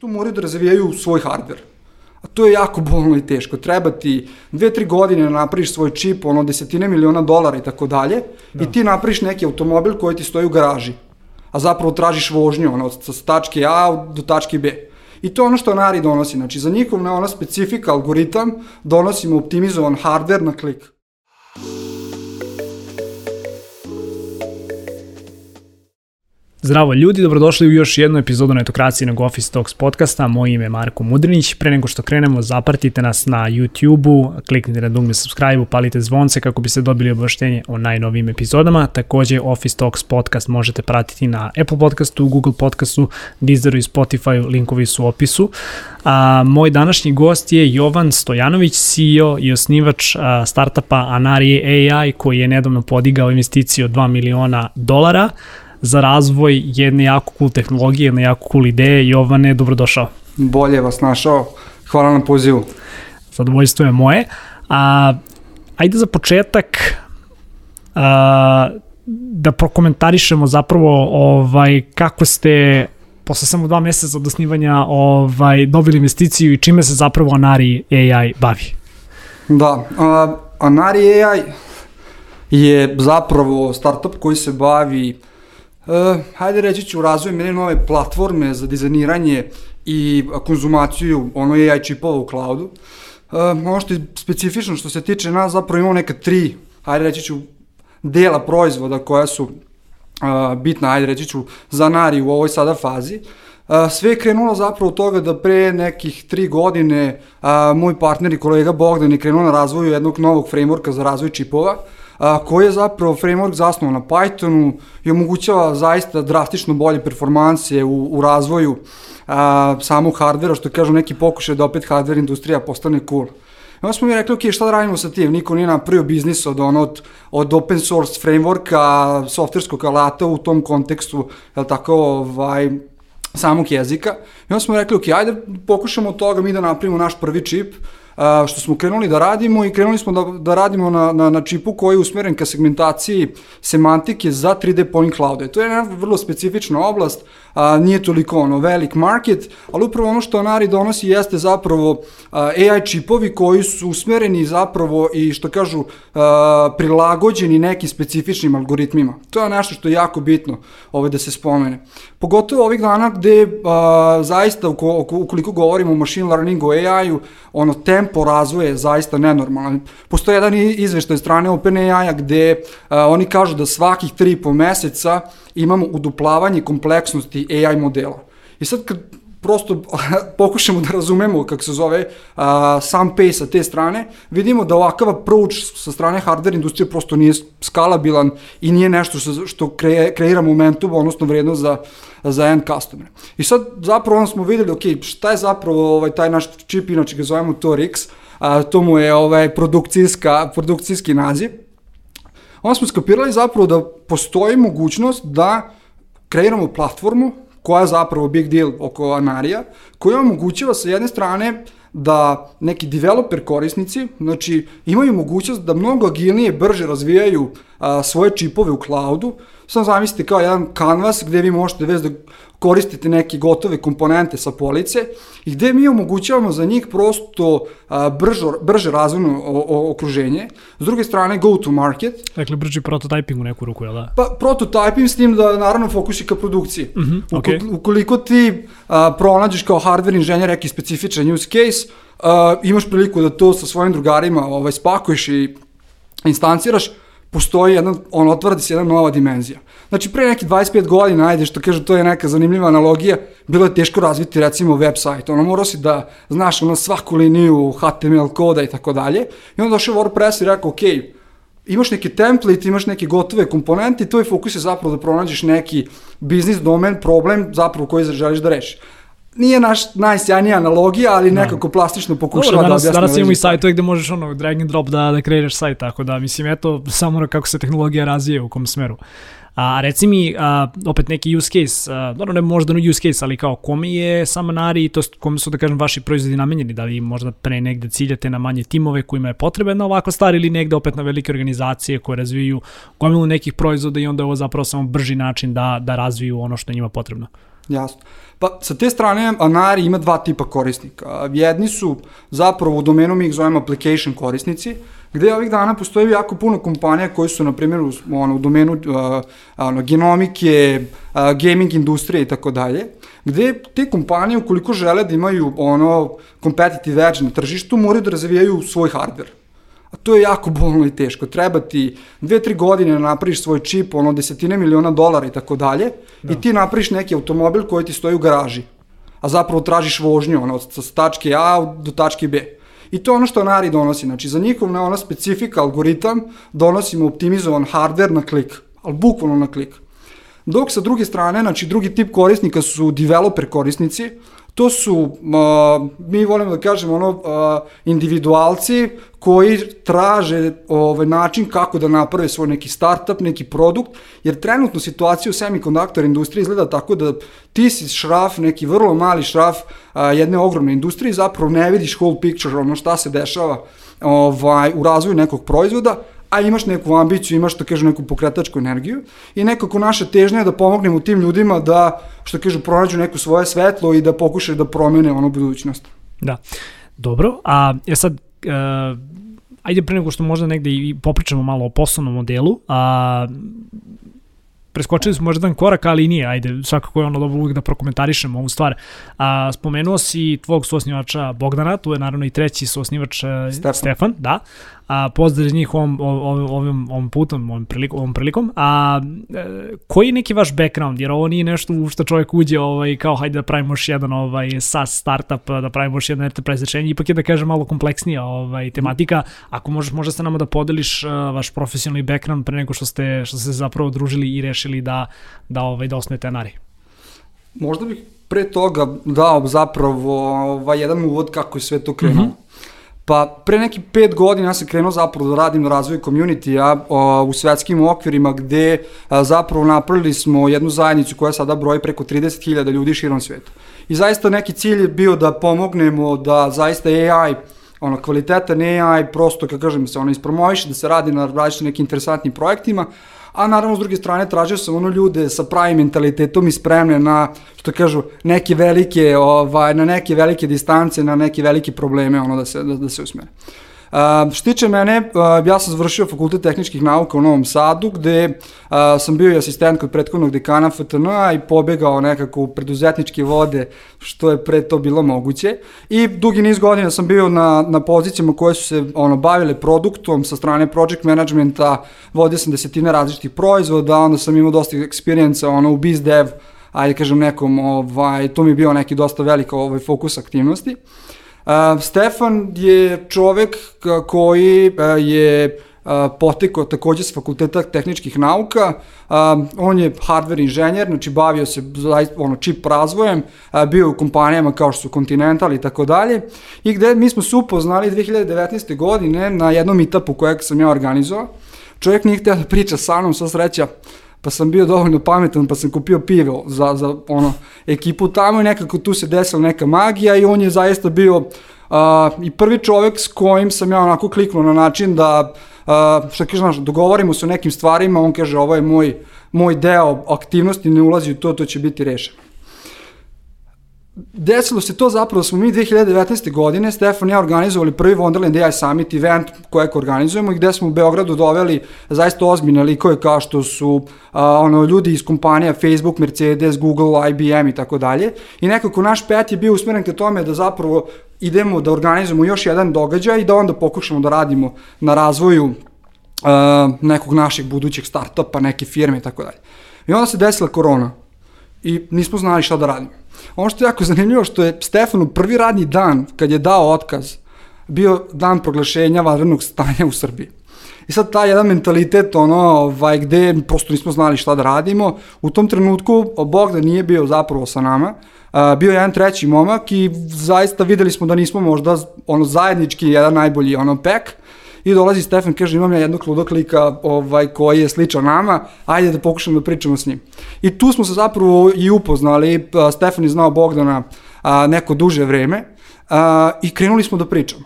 Tu moraju da razvijaju svoj hardware. A to je jako bolno i teško. Treba ti dve, tri godine da napraviš svoj čip, ono desetine miliona dolara i tako dalje, i ti napraviš neki automobil koji ti stoji u garaži. A zapravo tražiš vožnju, ono, sa tačke A do tačke B. I to je ono što Nari donosi. Znači, za njihov ne, ono specifika algoritam donosimo optimizovan hardware na klik. Zdravo ljudi, dobrodošli u još jednu epizodu Netokracije Office Talks podcasta. Moje ime je Marko Mudrinić. Pre nego što krenemo, zapratite nas na YouTube-u, kliknite na dugme subscribe, upalite zvonce kako biste dobili obaštenje o najnovijim epizodama. Takođe, Office Talks podcast možete pratiti na Apple podcastu, Google podcastu, Deezeru i Spotify, linkovi su u opisu. A, moj današnji gost je Jovan Stojanović, CEO i osnivač a, startupa Anari AI koji je nedavno podigao investiciju od 2 miliona dolara za razvoj jedne jako cool tehnologije, jedne jako cool ideje. Jovane, dobrodošao. Bolje vas našao. Hvala na pozivu. Zadovoljstvo je moje. A, ajde za početak a, da prokomentarišemo zapravo ovaj, kako ste posle samo dva meseca od osnivanja ovaj, dobili investiciju i čime se zapravo Anari AI bavi. Da, a, Anari AI je zapravo startup koji se bavi hajde reći ću, razvoj mene nove platforme za dizajniranje i konzumaciju ono AI čipova u cloudu. Uh, ono što je specifično što se tiče nas, zapravo imamo neka tri, hajde reći ću, dela proizvoda koja su uh, bitna, hajde reći ću, za nari u ovoj sada fazi. Uh, sve je krenulo zapravo od toga da pre nekih tri godine uh, moj partner i kolega Bogdan je krenuo na razvoju jednog novog frameworka za razvoj čipova. A, koji je zapravo framework zasnovan na Pythonu i omogućava zaista drastično bolje performanse u, u razvoju a, samog hardvera, što kažu neki pokušaj da opet hardware industrija postane cool. I onda smo mi rekli, ok, šta da radimo sa tim? Niko nije napravio biznis od, ono, od, od open source frameworka, softverskog alata u tom kontekstu, je tako, ovaj, samog jezika. I onda smo rekli, ok, ajde pokušamo od toga mi da napravimo naš prvi čip, što smo krenuli da radimo i krenuli smo da, da radimo na, na, na čipu koji je usmeren ka segmentaciji semantike za 3D point cloude. To je jedna vrlo specifična oblast, a, nije toliko ono velik market, ali upravo ono što Anari donosi jeste zapravo a, AI čipovi koji su usmereni zapravo i što kažu a, prilagođeni nekim specifičnim algoritmima. To je nešto što je jako bitno ovaj, da se spomene. Pogotovo ovih dana gde a, zaista ukoliko govorimo o machine learningu, AI-u, ono tempo razvoja je zaista nenormalan. Postoji jedan izveštaj strane OpenAI-a gde a, oni kažu da svakih 3,5 meseca imamo uduplavanje kompleksnosti AI modela. I sad kad prosto pokušamo da razumemo kako se zove uh, sam pay sa te strane, vidimo da ovakav approach sa strane hardware industrije prosto nije skalabilan i nije nešto što, što kre, kreira momentum, odnosno vrednost za, za end customer. I sad zapravo onda smo videli, ok, šta je zapravo ovaj, taj naš čip, inače ga zovemo Tor X, a, to mu je ovaj, produkcijska, produkcijski naziv, onda smo skapirali zapravo da postoji mogućnost da kreiramo platformu koja je zapravo big deal oko Anarija, koja omogućava sa jedne strane da neki developer korisnici, znači imaju mogućnost da mnogo agilnije, brže razvijaju a, svoje čipove u cloudu, Samo zamislite kao jedan kanvas gde vi možete već da koristite neke gotove komponente sa police i gde mi omogućavamo za njih prosto a, bržo, brže razvojno okruženje. S druge strane, go to market. Dakle, brži prototyping u neku ruku, jel da? Pa, prototyping s tim da naravno fokusi ka produkciji. Mm -hmm, okay. Ukoliko ti a, pronađeš kao hardware inženjer neki specifičan use case, a, imaš priliku da to sa svojim drugarima ovaj, spakuješ i instanciraš, postoji jedna, on otvara se jedna nova dimenzija. Znači, pre nekih 25 godina, ajde, što kažu, to je neka zanimljiva analogija, bilo je teško razviti, recimo, web sajt. Ono, morao si da znaš ono, svaku liniju HTML koda i tako dalje. I onda došao WordPress i rekao, ok, imaš neki template, imaš neke gotove komponente i tvoj fokus je zapravo da pronađeš neki biznis domen, problem zapravo koji želiš da rešiš nije naš najsjajnija analogija, ali da. nekako plastično pokušava Dobro, danas, da objasni. Danas imamo i sajtove gde možeš ono drag and drop da, da kreiraš sajt, tako da mislim eto samo kako se tehnologija razvije u kom smeru. A reci mi, a, opet neki use case, a, dobro ne možda no use case, ali kao kome je Samanari, to kome su da kažem vaši proizvodi namenjeni, da li možda pre negde ciljate na manje timove kojima je potrebna ovako stvar ili negde opet na velike organizacije koje razviju gomilu nekih proizvoda i onda je ovo zapravo samo brži način da, da razviju ono što je njima potrebno? Jasno. Pa sa te strane Anari ima dva tipa korisnika. Jedni su zapravo u domenu mi ih zovemo application korisnici, gde ovih dana postoji jako puno kompanija koji su, na primjer, u, ono, u domenu uh, ono, genomike, uh, gaming industrije i tako dalje, gde te kompanije, ukoliko žele da imaju ono competitive edge na tržištu, moraju da razvijaju svoj hardware. A to je jako bolno i teško. Treba ti dve, tri godine da napraviš svoj čip, ono desetine miliona dolara i tako dalje, da. i ti napraviš neki automobil koji ti stoji u garaži. A zapravo tražiš vožnju, ono, od tačke A do tačke B. I to je ono što Nari donosi. Znači, za njihov na ona specifika algoritam donosimo optimizovan hardware na klik, ali bukvalno na klik. Dok sa druge strane, znači drugi tip korisnika su developer korisnici, to su, uh, mi volimo da kažemo, ono, uh, individualci koji traže ovaj, način kako da naprave svoj neki startup, neki produkt, jer trenutno situacija u semikonduktor industriji izgleda tako da ti si šraf, neki vrlo mali šraf uh, jedne ogromne industrije, zapravo ne vidiš whole picture, ono šta se dešava ovaj, u razvoju nekog proizvoda, a imaš neku ambiciju, imaš, što kažu, neku pokretačku energiju i nekako naša težnja je da pomognemo tim ljudima da, što kažu, pronađu neku svoje svetlo i da pokušaju da promene ono budućnost. Da, dobro, a ja sad, uh, ajde pre nego što možda negde i popričamo malo o poslovnom modelu, a preskočili smo možda jedan korak, ali nije, ajde, svakako je ono dobro uvijek da prokomentarišemo ovu stvar. A, spomenuo si tvog suosnivača Bogdana, tu je naravno i treći suosnivač e, Stefan, Stefan da a, pozdrav njih ovom, ovom, ovom, ovom putom, ovom, prilikom, ovom prilikom. A e, koji je neki vaš background? Jer ovo nije nešto u što čovjek uđe ovaj, kao hajde da pravimo još jedan ovaj, SaaS startup, da pravimo još jedan enterprise rešenje, ipak je da kažem malo kompleksnija ovaj, tematika. Ako možeš možda sa nama da podeliš uh, vaš profesionalni background pre nego što ste, što ste zapravo družili i rešili da, da, ovaj, da osnujete Anari. Možda bih pre toga dao zapravo ovaj, jedan uvod kako je sve to krenulo. Mm -hmm. Pa pre neki pet godina ja sam krenuo zapravo da radim na razvoju community-a u svetskim okvirima gde a, zapravo napravili smo jednu zajednicu koja sada broji preko 30.000 ljudi širom sveta. I zaista neki cilj je bio da pomognemo da zaista AI ono, kvalitetan AI, prosto, kako kažem, se ono ispromoviše, da se radi na različitim nekim interesantnim projektima, a naravno s druge strane tražio sam ono ljude sa pravim mentalitetom i spremne na, što kažu, neke velike, ovaj, na neke velike distance, na neke velike probleme, ono da se, da, da se usmere. Uh, što tiče mene, uh, ja sam završio fakultet tehničkih nauka u Novom Sadu, gde uh, sam bio i asistent kod prethodnog dekana FTN i pobegao nekako u preduzetničke vode, što je pre to bilo moguće. I dugi niz godina sam bio na, na pozicijama koje su se ono, bavile produktom sa strane project managementa, vodio sam desetine različitih proizvoda, onda sam imao dosta eksperijenca ono, u biz dev, ajde kažem nekom, ovaj, to mi je bio neki dosta velik ovaj, fokus aktivnosti. Uh, Uh, Stefan je čovek koji je potekao takođe s fakulteta tehničkih nauka, on je hardware inženjer, znači bavio se ono čip razvojem, bio u kompanijama kao što su Continental i tako dalje, i gde mi smo se upoznali 2019. godine na jednom meetupu kojeg sam ja organizovao. Čovjek nije htio da priča sa mnom, sva sreća, pa sam bio dovoljno pametan, pa sam kupio pivo za, za ono, ekipu tamo i nekako tu se desila neka magija i on je zaista bio uh, i prvi čovek s kojim sam ja onako kliknuo na način da, uh, što kaže, znaš, dogovorimo se o nekim stvarima, on kaže ovo je moj, moj deo aktivnosti, ne ulazi u to, to će biti rešeno desilo se to zapravo, smo mi 2019. godine, Stefan i ja organizovali prvi Wonderland AI Summit event kojeg organizujemo i gde smo u Beogradu doveli zaista ozbiljne likove kao što su a, ono, ljudi iz kompanija Facebook, Mercedes, Google, IBM i tako dalje. I nekako naš pet je bio usmeren ka tome da zapravo idemo da organizujemo još jedan događaj i da onda pokušamo da radimo na razvoju uh, nekog našeg budućeg startupa, neke firme i tako dalje. I onda se desila korona i nismo znali šta da radimo. Ono što je jako zanimljivo što je Stefanu prvi radni dan kad je dao otkaz bio dan proglašenja vanrednog stanja u Srbiji. I sad taj jedan mentalitet, ono, ovaj, gde prosto nismo znali šta da radimo, u tom trenutku Bogdan nije bio zapravo sa nama, bio je jedan treći momak i zaista videli smo da nismo možda ono zajednički jedan najbolji ono pek, I dolazi Stefan, kaže imam ja jednog ludoklika ovaj, koji je sličan nama, ajde da pokušamo da pričamo s njim. I tu smo se zapravo i upoznali, Stefan je znao Bogdana a, neko duže vreme a, i krenuli smo da pričamo.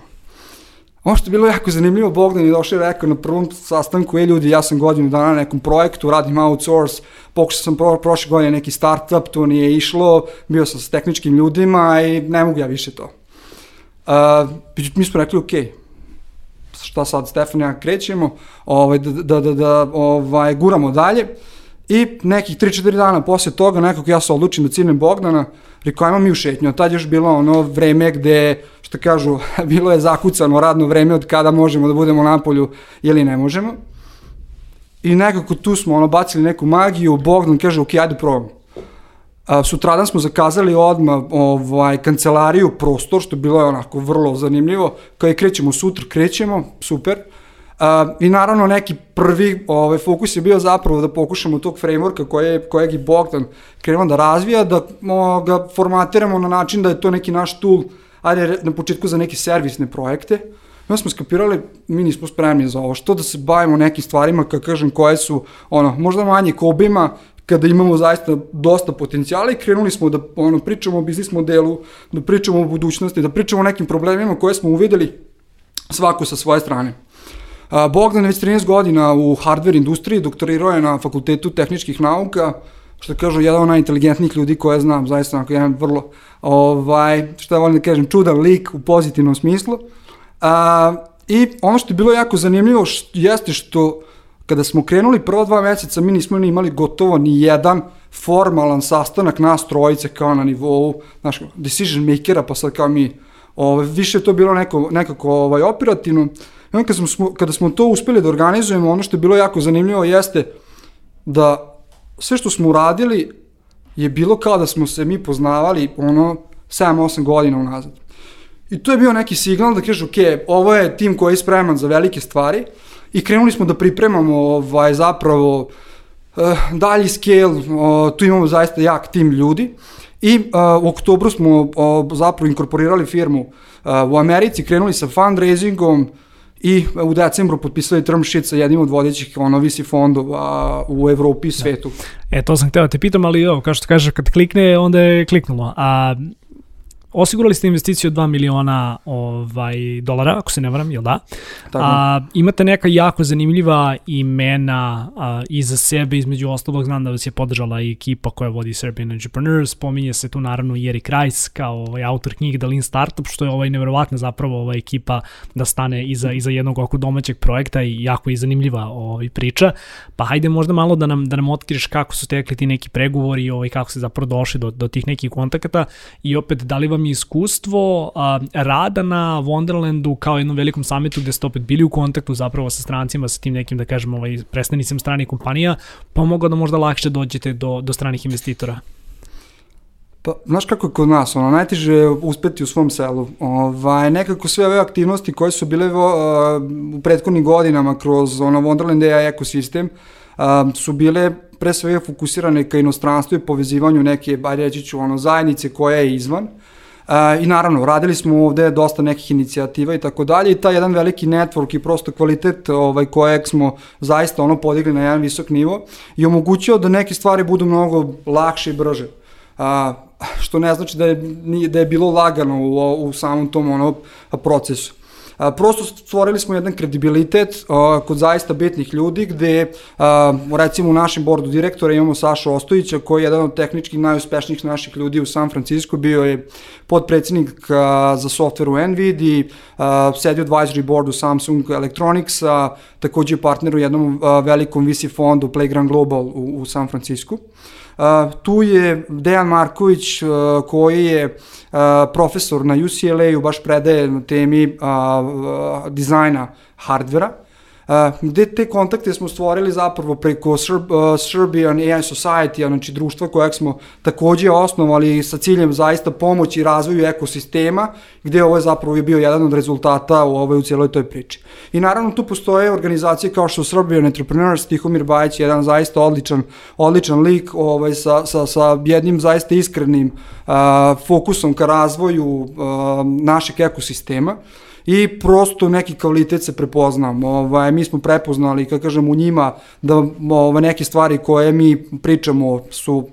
Ono što je bilo jako zanimljivo, Bogdan je došao i rekao na prvom sastanku, je ljudi, ja sam godinu dana na nekom projektu, radim outsource, pokušao sam pro, prošle godine neki startup, to nije išlo, bio sam sa tehničkim ljudima i ne mogu ja više to. Uh, mi smo rekli, okay, šta sad Stefan ja krećemo, ovaj, da, da, da, da ovaj, guramo dalje. I nekih 3-4 dana posle toga nekako ja se odlučim da cilnem Bogdana, rekao ajmo mi u šetnju, tad još bilo ono vreme gde, što kažu, bilo je zakucano radno vreme od kada možemo da budemo na polju ili ne možemo. I nekako tu smo ono bacili neku magiju, Bogdan kaže ok, ajde probamo. A, sutradan smo zakazali odmah ovaj, kancelariju, prostor, što bilo je onako vrlo zanimljivo. Kao je krećemo sutra, krećemo, super. A, I naravno neki prvi ovaj, fokus je bio zapravo da pokušamo tog frameworka koje, kojeg i Bogdan krenuo da razvija, da o, ga formatiramo na način da je to neki naš tool, ajde na početku za neke servisne projekte. I onda smo skapirali, mi nismo spremni za ovo, što da se bavimo nekim stvarima, kako kažem, koje su, ono, možda manje kobima, kada imamo zaista dosta potencijala i krenuli smo da ono, pričamo o biznis modelu, da pričamo o budućnosti, da pričamo o nekim problemima koje smo uvideli svako sa svoje strane. Bogdan je već 13 godina u hardware industriji, doktorirao je na Fakultetu tehničkih nauka, što kažu, jedan od najinteligentnijih ljudi koje znam, zaista onako jedan vrlo, ovaj, što ja volim da kažem, čudan lik u pozitivnom smislu. A, I ono što je bilo jako zanimljivo što, jeste što kada smo krenuli prvo dva meseca, mi nismo ni imali gotovo ni jedan formalan sastanak nas trojice kao na nivou znaš, decision makera, pa sad kao mi, ovaj, više je to bilo neko, nekako ovaj, operativno. I onda kada smo, kada smo to uspeli da organizujemo, ono što je bilo jako zanimljivo jeste da sve što smo uradili je bilo kao da smo se mi poznavali ono 7-8 godina unazad. I to je bio neki signal da kaže, ok, ovo je tim koji je spreman za velike stvari, i krenuli smo da pripremamo ovaj, zapravo uh, dalji scale, tu imamo zaista jak tim ljudi i uh, u oktobru smo zapravo inkorporirali firmu uh, u Americi, krenuli sa fundraisingom i u decembru potpisali term sheet sa jednim od vodećih ono fondova u Evropi i da. svetu. Da. E, to sam hteo da te pitam, ali ovo, kao što kažeš, kad klikne, onda je kliknulo. A Osigurali ste investiciju od 2 miliona ovaj, dolara, ako se ne varam, jel da? Tako. A, imate neka jako zanimljiva imena a, iza sebe, između ostalog znam da vas je podržala i ekipa koja vodi Serbian Entrepreneurs, pominje se tu naravno i Erik Rice kao ovaj, autor knjige The Lean Startup, što je ovaj, neverovatna zapravo ova ekipa da stane iza, iza jednog oko domaćeg projekta i jako i zanimljiva ovaj, priča. Pa hajde možda malo da nam, da nam otkriš kako su tekli ti neki pregovori i ovaj, kako se zapravo došli do, do tih nekih kontakata i opet da li vam vam iskustvo a, rada na Wonderlandu kao jednom velikom samitu gde ste opet bili u kontaktu zapravo sa strancima, sa tim nekim, da kažem, ovaj, predstavnicima stranih kompanija, pomogao da možda lakše dođete do, do stranih investitora? Pa, znaš kako je kod nas, ono, najteže je uspeti u svom selu. Ovaj, nekako sve ove aktivnosti koje su bile uh, u prethodnim godinama kroz ono, Wonderland AI ekosistem uh, su bile pre svega fokusirane ka inostranstvu i povezivanju neke, baj reći ću, ono, zajednice koja je izvan. Uh, I naravno, radili smo ovde dosta nekih inicijativa i tako dalje i taj jedan veliki network i prosto kvalitet ovaj, kojeg smo zaista ono podigli na jedan visok nivo i omogućio da neke stvari budu mnogo lakše i brže. A, što ne znači da je, da je bilo lagano u, u samom tom ono, procesu. A, prosto stvorili smo jedan kredibilitet a, kod zaista bitnih ljudi gde a, recimo u našem bordu direktora imamo Saša Ostojića koji je jedan od tehničkih najuspješnijih naših ljudi u San Francisco, bio je podpredsednik za software u Nvidia, a, sedi u advisory boardu Samsung Electronics, a, takođe partner u jednom a, velikom VC fondu Playground Global u, u San Francisco. Tu je Dejan Marković koji je profesor na UCLA-u, baš predaje na temi dizajna hardvera gde te kontakte smo stvorili zapravo preko Serb, uh, Serbian AI Society, znači društva kojeg smo takođe osnovali sa ciljem zaista pomoći razvoju ekosistema, gde ovo je zapravo bio jedan od rezultata u ovoj u cijeloj toj priči. I naravno tu postoje organizacije kao što Serbian Entrepreneurs, Tihomir Bajić, jedan zaista odličan, odličan lik ovaj, sa, sa, sa jednim zaista iskrenim uh, fokusom ka razvoju uh, našeg ekosistema i prosto neki kvalitet se prepoznam. Ovaj, mi smo prepoznali, kako kažem, u njima da ovaj, neke stvari koje mi pričamo su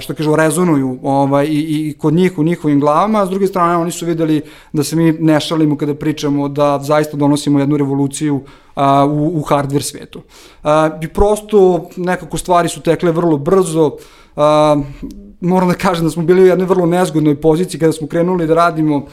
što kažu, rezonuju ovaj, i, i kod njih u njihovim glavama, a s druge strane oni su videli da se mi ne šalimo kada pričamo da zaista donosimo jednu revoluciju a, u, u hardware svetu. A, I prosto nekako stvari su tekle vrlo brzo, a, moram da kažem da smo bili u jednoj vrlo nezgodnoj poziciji kada smo krenuli da radimo uh,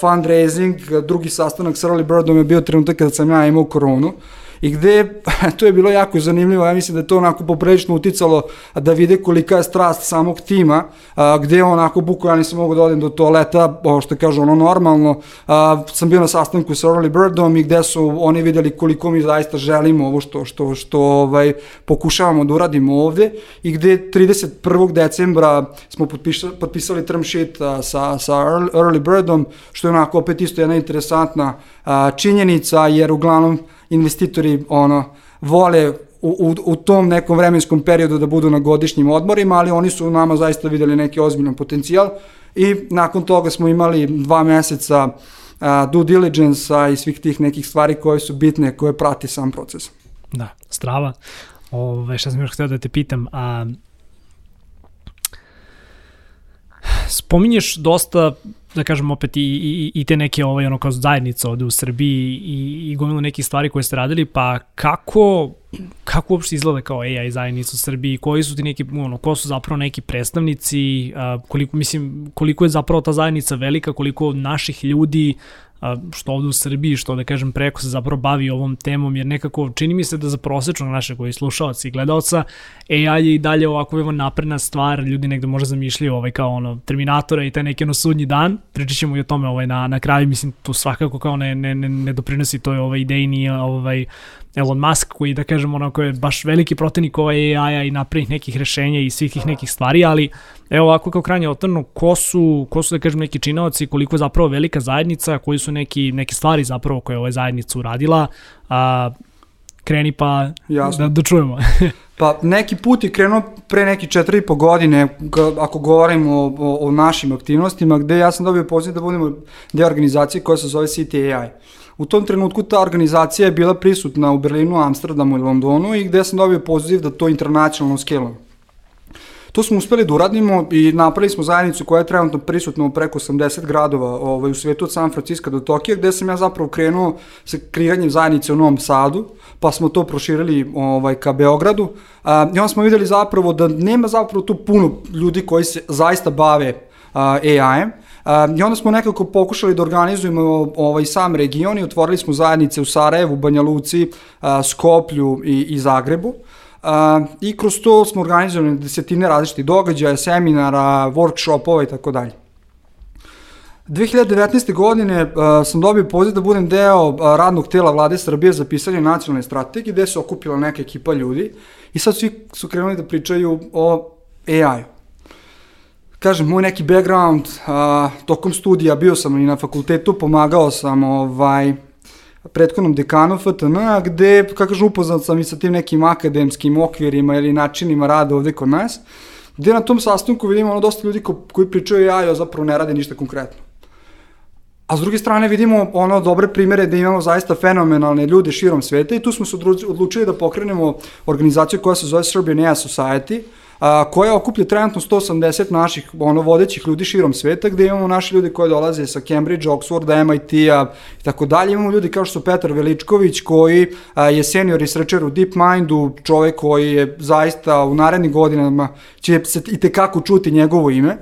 fundraising, drugi sastanak sa Early Birdom je bio trenutak kada sam ja imao koronu i gde, to je bilo jako zanimljivo, ja mislim da je to onako poprilično uticalo da vide kolika je strast samog tima, a, gde onako buku, ja nisam mogu da odem do toaleta, o, što kaže ono normalno, a, sam bio na sastanku sa Early Birdom i gde su oni videli koliko mi zaista želimo ovo što, što, što ovaj, pokušavamo da uradimo ovde i gde 31. decembra smo potpisali, potpisali term sheet a, sa, sa Early Birdom, što je onako opet isto jedna interesantna a, činjenica, jer uglavnom investitori ono, vole u, u, u tom nekom vremenskom periodu da budu na godišnjim odmorima, ali oni su nama zaista videli neki ozbiljan potencijal i nakon toga smo imali dva meseca a, due diligence-a i svih tih nekih stvari koje su bitne, koje prati sam proces. Da, strava. Ove, šta sam još htio da te pitam, a spominješ dosta da kažem opet i, i, i te neke ovaj, ono kao zajednica ovde u Srbiji i, i gomilu nekih stvari koje ste radili, pa kako, kako uopšte izgleda kao AI zajednica u Srbiji, koji su ti neki, ono, ko su zapravo neki predstavnici, a, koliko, mislim, koliko je zapravo ta zajednica velika, koliko naših ljudi što ovde u Srbiji, što da kažem preko se zapravo bavi ovom temom, jer nekako čini mi se da za prosečnog našeg koji slušalaca i gledalca AI je i dalje ovako evo napredna stvar, ljudi negde možda zamišljaju ovaj kao ono Terminatora i taj neki ono sudnji dan, pričat ćemo i o tome ovaj na, na kraju, mislim tu svakako kao ne, ne, ne, ne doprinosi toj ovaj idejni ovaj Elon Musk koji da kažem onako je baš veliki protivnik ovaj AI-a i napravih nekih rešenja i svih tih nekih stvari, ali evo ovako kao kranje otrno, ko su, ko su da kažem neki činovaci, koliko je zapravo velika zajednica, koji su neki, neke stvari zapravo koje je ova zajednica uradila, a, kreni pa Jasno. da, da čujemo. pa neki put je krenuo pre neki četiri i po godine, ako govorimo o, o, o našim aktivnostima, gde ja sam dobio poziv da budemo deo organizacije koja se zove CTAI. U tom trenutku ta organizacija je bila prisutna u Berlinu, Amsterdamu i Londonu i gde sam dobio poziv da to internacionalno skelamo. To smo uspeli da uradimo i napravili smo zajednicu koja je trenutno prisutna u preko 80 gradova ovaj, u svetu od San Francisco do Tokija, gde sam ja zapravo krenuo sa kreiranjem zajednice u Novom Sadu, pa smo to proširili ovaj, ka Beogradu. A, I onda smo videli zapravo da nema zapravo tu puno ljudi koji se zaista bave AI-em, Uh, I onda smo nekako pokušali da organizujemo ovaj sam region i otvorili smo zajednice u Sarajevu, Banja Luci, uh, Skoplju i, i Zagrebu. Uh, I kroz to smo organizovali desetine različitih događaja, seminara, workshopova i tako dalje. 2019. godine uh, sam dobio poziv da budem deo uh, radnog tela vlade Srbije za pisanje nacionalne strategije, gde se okupila neka ekipa ljudi i sad svi su krenuli da pričaju o AI-u kažem, moj neki background, a, tokom studija bio sam i na fakultetu, pomagao sam ovaj, prethodnom dekanu FTN, gde, kako kažem, upoznat sam i sa tim nekim akademskim okvirima ili načinima rada ovde kod nas, gde na tom sastanku vidimo ono dosta ljudi ko, koji pričaju ja, a zapravo ne rade ništa konkretno. A s druge strane vidimo ono dobre primere da imamo zaista fenomenalne ljude širom sveta i tu smo se odlučili da pokrenemo organizaciju koja se zove Serbian AI Society, a, koja okuplja trenutno 180 naših ono, vodećih ljudi širom sveta, gde imamo naše ljude koji dolaze sa Cambridge, Oxforda, MIT-a i tako dalje. Imamo ljudi kao što su Petar Veličković, koji a, je senior researcher u DeepMindu, čovek koji je zaista u narednim godinama će se i tekako čuti njegovo ime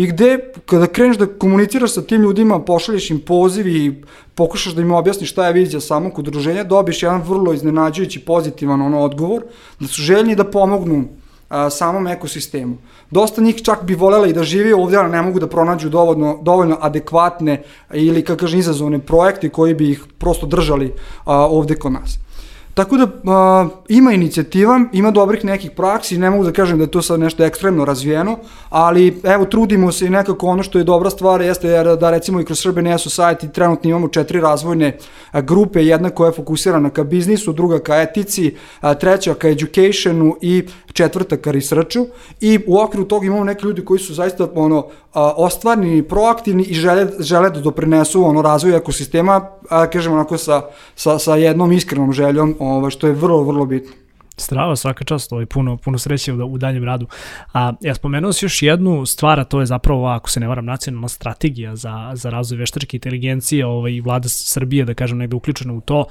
i gde kada kreneš da komuniciraš sa tim ljudima, pošalješ im poziv i pokušaš da im objasniš šta je vizija samog udruženja, dobiješ jedan vrlo iznenađujući pozitivan ono odgovor, da su željni da pomognu a, samom ekosistemu. Dosta njih čak bi volela i da živi ovdje, ali ne mogu da pronađu dovoljno, dovoljno adekvatne ili, kako kažem, izazovne projekte koji bi ih prosto držali ovde kod nas. Tako da a, ima inicijativa, ima dobrih nekih praksi, ne mogu da kažem da je to sad nešto ekstremno razvijeno, ali evo trudimo se i nekako ono što je dobra stvar jeste da recimo i kroz Serbian AI Society trenutno imamo četiri razvojne grupe, jedna koja je fokusirana ka biznisu, druga ka etici, a, treća ka educationu i četvrta ka researchu i u okviru toga imamo neke ljudi koji su zaista ono ostvarni, proaktivni i žele, žele da doprinesu ono razvoju ekosistema, a, kažemo onako sa, sa, sa jednom iskrenom željom, ovaj, što je vrlo, vrlo bitno. Strava, svaka čast, ovaj, puno, puno sreće u, u daljem radu. A, ja spomenuo si još jednu stvar, a to je zapravo, ako se ne varam, nacionalna strategija za, za razvoj veštačke inteligencije, ovaj, vlada Srbije, da kažem, negde uključena u to.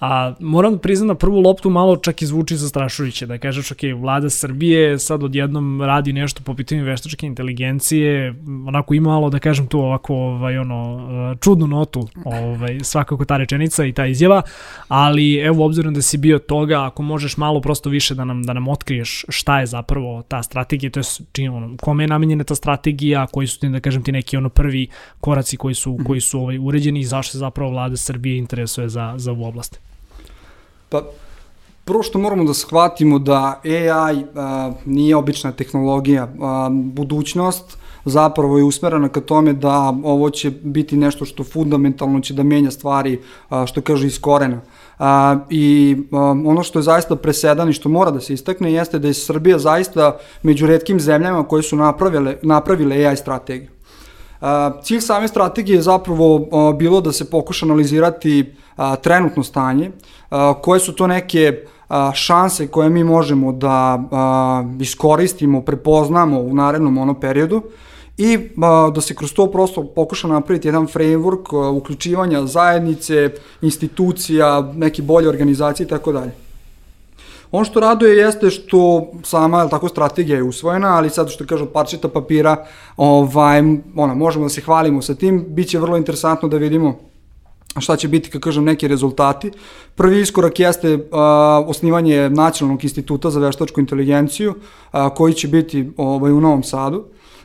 A moram priznam na prvu loptu malo čak i zvuči zastrašujuće, da kažeš, ok, vlada Srbije sad odjednom radi nešto po pitanju veštačke inteligencije, onako ima malo, da kažem tu ovako, ovaj, ono, čudnu notu, ovaj, svakako ta rečenica i ta izjava, ali evo, obzirom da si bio toga, ako možeš malo prosto više da nam, da nam otkriješ šta je zapravo ta strategija, to je čini, ono, kome je namenjena ta strategija, koji su ti, da kažem ti, neki ono prvi koraci koji su, koji su ovaj, uređeni i zašto se zapravo vlada Srbije interesuje za, za ovu oblast. Pa, prvo što moramo da shvatimo da AI a, nije obična tehnologija. A, budućnost zapravo je usmerena ka tome da ovo će biti nešto što fundamentalno će da menja stvari, a, što kaže iz korena. A, I a, ono što je zaista presedan i što mora da se istakne jeste da je Srbija zaista među redkim zemljama koje su napravile, napravile AI strategiju. Cilj same strategije je zapravo bilo da se pokuša analizirati trenutno stanje, koje su to neke šanse koje mi možemo da iskoristimo, prepoznamo u narednom ono periodu i da se kroz to prosto pokuša napraviti jedan framework uključivanja zajednice, institucija, neke bolje organizacije i tako dalje. Ono što raduje jeste što sama je tako strategija je usvojena, ali sad što kažu parčeta papira, ovaj ona možemo da se hvalimo sa tim, biće vrlo interesantno da vidimo šta će biti, kako kažem, neki rezultati. Prvi iskorak jeste a, osnivanje Nacionalnog instituta za veštačku inteligenciju, a, koji će biti ovaj, u Novom Sadu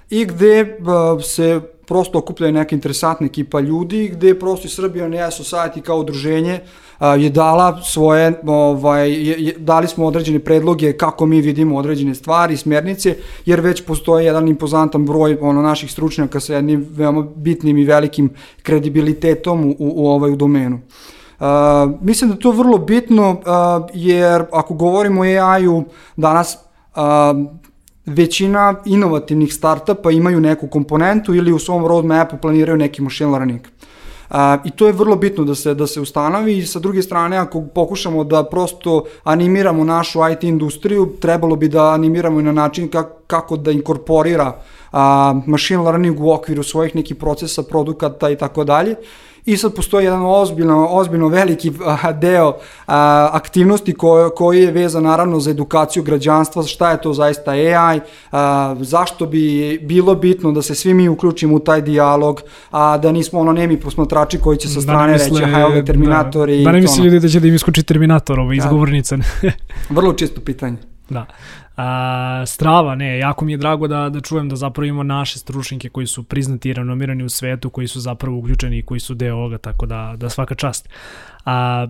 i gde a, se prosto okuplja neka interesantna ekipa ljudi, gde prosto i Srbija AI Society kao udruženje je dala svoje, ovaj, je, je, dali smo određene predloge kako mi vidimo određene stvari, smjernice, jer već postoji jedan impozantan broj ono, naših stručnjaka sa jednim veoma bitnim i velikim kredibilitetom u, u, u ovaj u domenu. Uh, mislim da je to vrlo bitno uh, jer ako govorimo o AI-u danas uh, većina inovativnih startupa imaju neku komponentu ili u svom roadmapu planiraju neki machine learning. A, I to je vrlo bitno da se, da se ustanovi i sa druge strane ako pokušamo da prosto animiramo našu IT industriju, trebalo bi da animiramo i na način kako, kako da inkorporira a, machine learning u okviru svojih nekih procesa, produkata i tako dalje i sad postoji jedan ozbiljno, ozbiljno veliki deo a, aktivnosti ko, koji je vezan naravno za edukaciju građanstva, šta je to zaista AI, a, zašto bi bilo bitno da se svi mi uključimo u taj dijalog, a da nismo ono nemi posmatrači koji će sa da strane da misle, reći, haj ove terminatori. Da, da ne misli ljudi da će da im iskoči terminator iz da. govornice. Vrlo čisto pitanje. Da. A, strava, ne, jako mi je drago da, da čujem da zapravo imamo naše stručnike koji su priznati i renomirani u svetu, koji su zapravo uključeni i koji su deo ovoga, tako da, da svaka čast. A,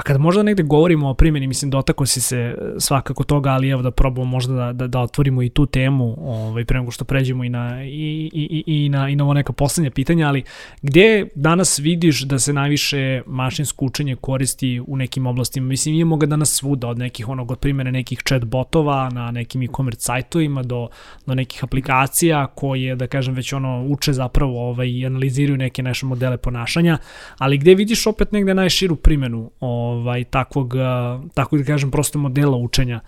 A kada možda negde govorimo o primjeni, mislim, dotako si se e, svakako toga, ali evo da probamo možda da, da, da otvorimo i tu temu ovaj, pre nego što pređemo i na, i, i, i, na, i na ovo neka poslednja pitanja, ali gde danas vidiš da se najviše mašinsko učenje koristi u nekim oblastima? Mislim, imamo ga danas svuda, od nekih onog, od primjene nekih chat botova na nekim e-commerce sajtovima do, do nekih aplikacija koje, da kažem, već ono uče zapravo ovaj, i analiziraju neke naše modele ponašanja, ali gde vidiš opet negde najširu primjenu ovaj, ovaj, takvog, tako da kažem, prosto modela učenja,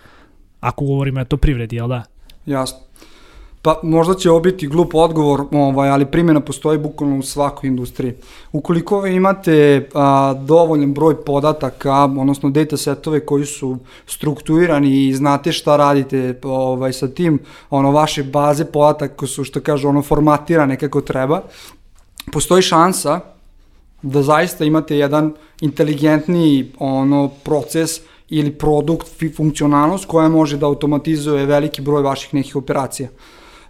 ako govorimo o to privredi, jel da? Jasno. Pa možda će ovo biti glup odgovor, ovaj, ali primjena postoji bukvalno u svakoj industriji. Ukoliko vi imate a, dovoljan broj podataka, odnosno datasetove koji su strukturirani i znate šta radite ovaj, sa tim, ono, vaše baze podataka su, što kaže, ono, formatirane kako treba, postoji šansa da zaista imate jedan inteligentniji ono proces ili produkt, funkcionalnost koja može da automatizuje veliki broj vaših nekih operacija.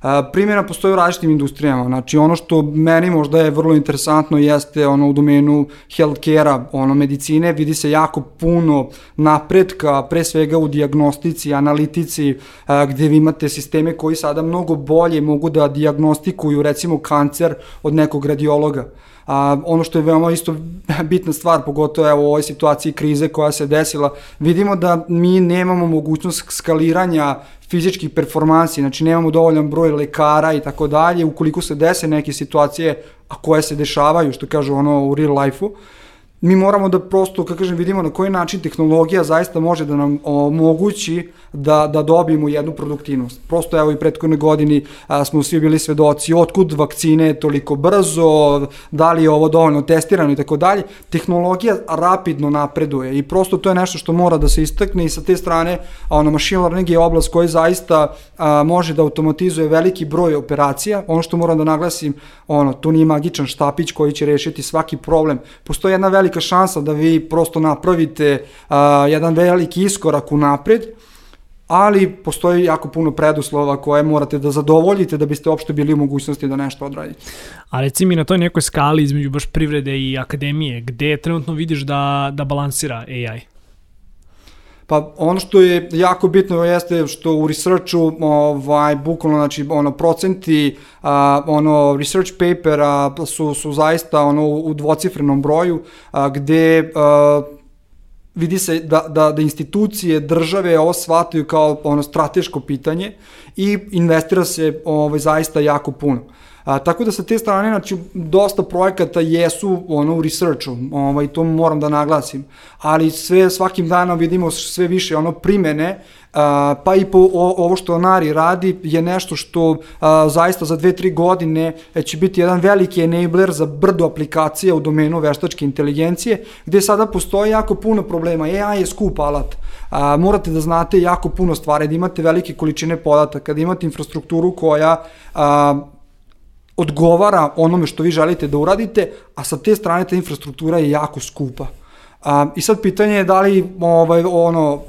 Uh, primjena postoji u različitim industrijama, znači ono što meni možda je vrlo interesantno jeste ono u domenu healthcare-a, ono medicine, vidi se jako puno napretka, pre svega u diagnostici, analitici, uh, gde vi imate sisteme koji sada mnogo bolje mogu da diagnostikuju recimo kancer od nekog radiologa. A, ono što je veoma isto bitna stvar, pogotovo evo, u ovoj situaciji krize koja se desila, vidimo da mi nemamo mogućnost skaliranja fizičkih performansi, znači nemamo dovoljan broj lekara i tako dalje, ukoliko se dese neke situacije, a koje se dešavaju, što kažu ono u real life-u, mi moramo da prosto, kako kažem, vidimo na koji način tehnologija zaista može da nam omogući da, da dobijemo jednu produktivnost. Prosto evo i prethodne godini a, smo svi bili svedoci otkud vakcine toliko brzo, da li je ovo dovoljno testirano i tako dalje. Tehnologija rapidno napreduje i prosto to je nešto što mora da se istakne i sa te strane a, ono, machine learning je oblast koja zaista a, može da automatizuje veliki broj operacija. Ono što moram da naglasim, ono, to nije magičan štapić koji će rešiti svaki problem. Postoji jedna velika šansa da vi prosto napravite a, jedan veliki iskorak u napred, ali postoji jako puno preduslova koje morate da zadovoljite da biste uopšte bili u mogućnosti da nešto odradite. A reci mi na toj nekoj skali između baš privrede i akademije, gde trenutno vidiš da, da balansira AI? Pa ono što je jako bitno jeste što u researchu ovaj bukvalno znači ono procenti a, ono research papera su su zaista ono u dvocifrenom broju a, gde a, vidi se da, da, da institucije, države ovo shvataju kao ono strateško pitanje i investira se ovaj, zaista jako puno. A, tako da sa te strane, znači, dosta projekata jesu ono, u researchu, ovaj, to moram da naglasim, ali sve, svakim danom vidimo sve više ono primene, a, pa i po o, ovo što Nari radi je nešto što a, zaista za dve, tri godine će biti jedan veliki enabler za brdo aplikacija u domenu veštačke inteligencije, gde sada postoji jako puno problema. AI je skup alat, a, morate da znate jako puno stvari, da imate velike količine podataka, da imate infrastrukturu koja a, odgovara onome što vi želite da uradite, a sa te strane ta infrastruktura je jako skupa. A, I sad pitanje je da li ovaj, ono,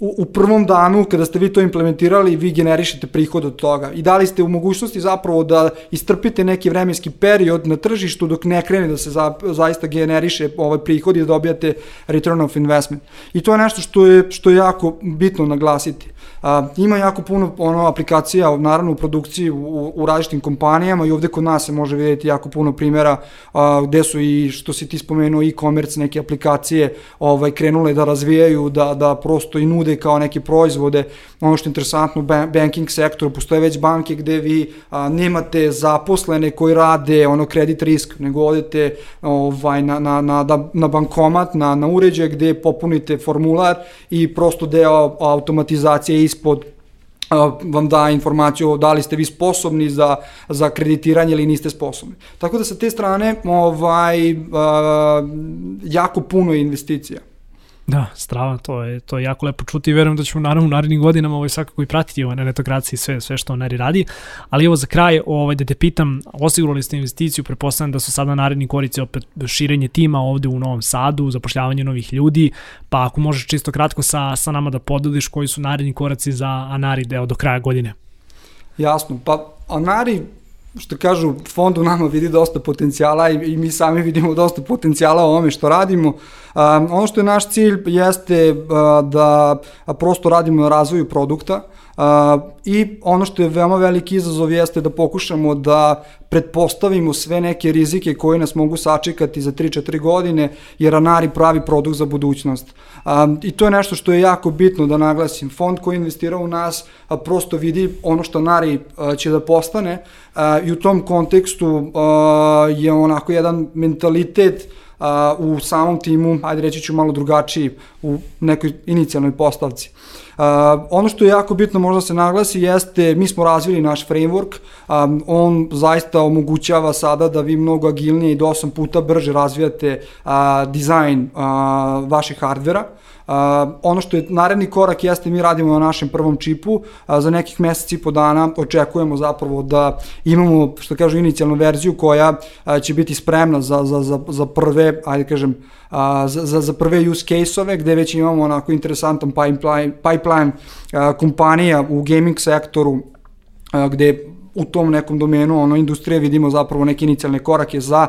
u, u prvom danu kada ste vi to implementirali vi generišete prihod od toga i da li ste u mogućnosti zapravo da istrpite neki vremenski period na tržištu dok ne krene da se za, zaista generiše ovaj prihod i da dobijate return of investment. I to je nešto što je, što je jako bitno naglasiti. A, ima jako puno ono aplikacija, naravno u produkciji u, u različitim kompanijama i ovde kod nas se može vidjeti jako puno primjera a, gde su i što si ti spomenuo e-commerce neke aplikacije ovaj krenule da razvijaju da da prosto i nude kao neke proizvode. Ono što je interesantno u banking sektoru postoje već banke gde vi a, nemate zaposlene koji rade ono kredit risk, nego odete ovaj na na na da, na bankomat, na na uređaj gde popunite formular i prosto deo automatizacije ispod vam da informaciju da li ste vi sposobni za, za kreditiranje ili niste sposobni. Tako da sa te strane ovaj, jako puno investicija. Da, strava, to je, to je jako lepo čuti i verujem da ćemo naravno u narednim godinama ovaj svakako i pratiti ovaj netokraciji sve, sve što Neri radi. Ali evo za kraj, ovaj, da te pitam, osigurali ste investiciju, prepostavljam da su sada naredni korici opet širenje tima ovde u Novom Sadu, zapošljavanje novih ljudi, pa ako možeš čisto kratko sa, sa nama da podeliš koji su naredni koraci za Anari deo do kraja godine. Jasno, pa Anari što kažu, fond u nama vidi dosta potencijala i, i mi sami vidimo dosta potencijala u ovome što radimo. Um, ono što je naš cilj jeste uh, da prosto radimo na razvoju produkta, Uh, I ono što je veoma veliki izazov jeste da pokušamo da pretpostavimo sve neke rizike koje nas mogu sačekati za 3-4 godine, jer Anari pravi produkt za budućnost. Um, I to je nešto što je jako bitno da naglasim. Fond koji investira u nas a, prosto vidi ono što Nari a, će da postane a, i u tom kontekstu a, je onako jedan mentalitet a, u samom timu, ajde reći ću malo drugačiji, u nekoj inicijalnoj postavci. Uh, ono što je jako bitno možda se naglasi jeste, mi smo razvili naš framework, um, on zaista omogućava sada da vi mnogo agilnije i do 8 puta brže razvijate uh, dizajn uh, vaših hardvera, ono što je naredni korak jeste mi radimo na našem prvom čipu, uh, za nekih meseci i po dana očekujemo zapravo da imamo, što kažu, inicijalnu verziju koja uh, će biti spremna za, za, za, za prve, ajde kažem, uh, za, za, prve use case-ove gde već imamo onako interesantan pipeline, pipeline uh, kompanija u gaming sektoru uh, gde u tom nekom domenu ono industrije vidimo zapravo neke inicijalne korake za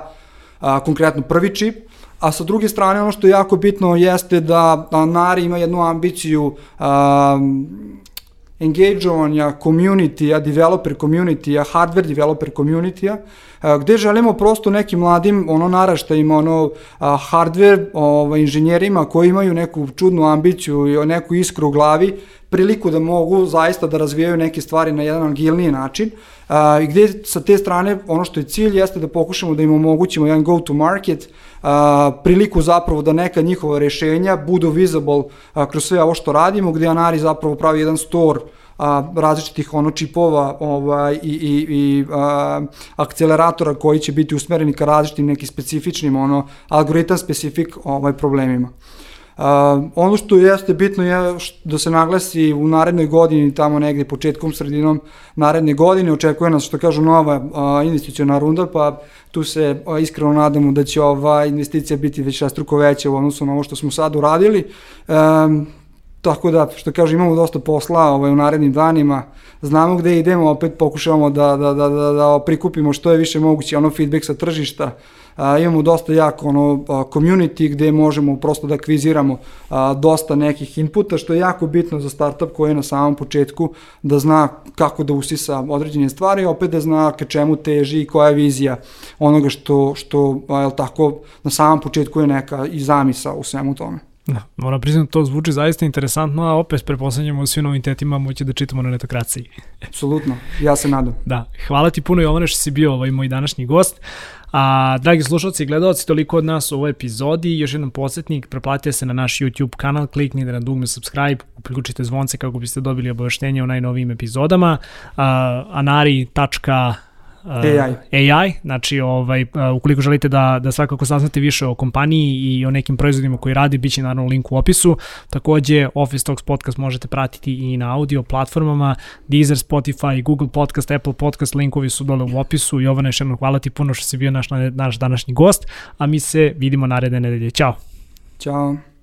a, konkretno prvi čip, a sa druge strane ono što je jako bitno jeste da, Nari ima jednu ambiciju um, engageovanja community-a, developer community-a, hardware developer community-a, gde želimo prosto nekim mladim ono naraštajima, ono hardware ovaj, inženjerima koji imaju neku čudnu ambiciju i neku iskru u glavi, priliku da mogu zaista da razvijaju neke stvari na jedan agilniji način a, i gde sa te strane ono što je cilj jeste da pokušamo da im omogućimo jedan go to market, a, priliku zapravo da neka njihova rešenja budu visible a, kroz sve ovo što radimo, gde Anari zapravo pravi jedan store a, različitih ono čipova ovaj, i, i, i a, akceleratora koji će biti usmereni ka različitim nekim specifičnim ono, algoritam specifik ovaj, problemima. Uh, ono što jeste bitno je da se naglasi u narednoj godini, tamo negde početkom, sredinom naredne godine, očekuje nas što kažu nova uh, investicijona runda, pa tu se uh, iskreno nadamo da će ova investicija biti već struko veća u odnosu na ovo što smo sad uradili. Um, Tako da, što kažem, imamo dosta posla ovaj, u narednim danima, znamo gde idemo, opet pokušavamo da, da, da, da, da prikupimo što je više moguće ono feedback sa tržišta, a, imamo dosta jako ono, community gde možemo prosto da akviziramo a, dosta nekih inputa, što je jako bitno za startup koji je na samom početku da zna kako da usisa određene stvari, opet da zna ka čemu teži i koja je vizija onoga što, što a, jel tako, na samom početku je neka i zamisa u svemu tome. Da, moram priznati, to zvuči zaista interesantno, a opet preposlednjamo u svim novitetima moći da čitamo na netokraciji. Apsolutno, ja se nadam. Da, hvala ti puno Jovane što si bio ovaj moj današnji gost. A, dragi slušalci i gledalci, toliko od nas u ovoj epizodi. Još jedan podsjetnik, preplatite se na naš YouTube kanal, kliknite na dugme subscribe, uključite zvonce kako biste dobili obaveštenje o najnovijim epizodama. A, anari.com AI. AI, znači ovaj, ukoliko želite da, da svakako saznate više o kompaniji i o nekim proizvodima koji radi, bit će naravno link u opisu. Takođe, Office Talks podcast možete pratiti i na audio platformama, Deezer, Spotify, Google Podcast, Apple Podcast, linkovi su dole u opisu. Jovana, još jednom hvala ti puno što si bio naš, naš današnji gost, a mi se vidimo naredne nedelje. Ćao! Ćao!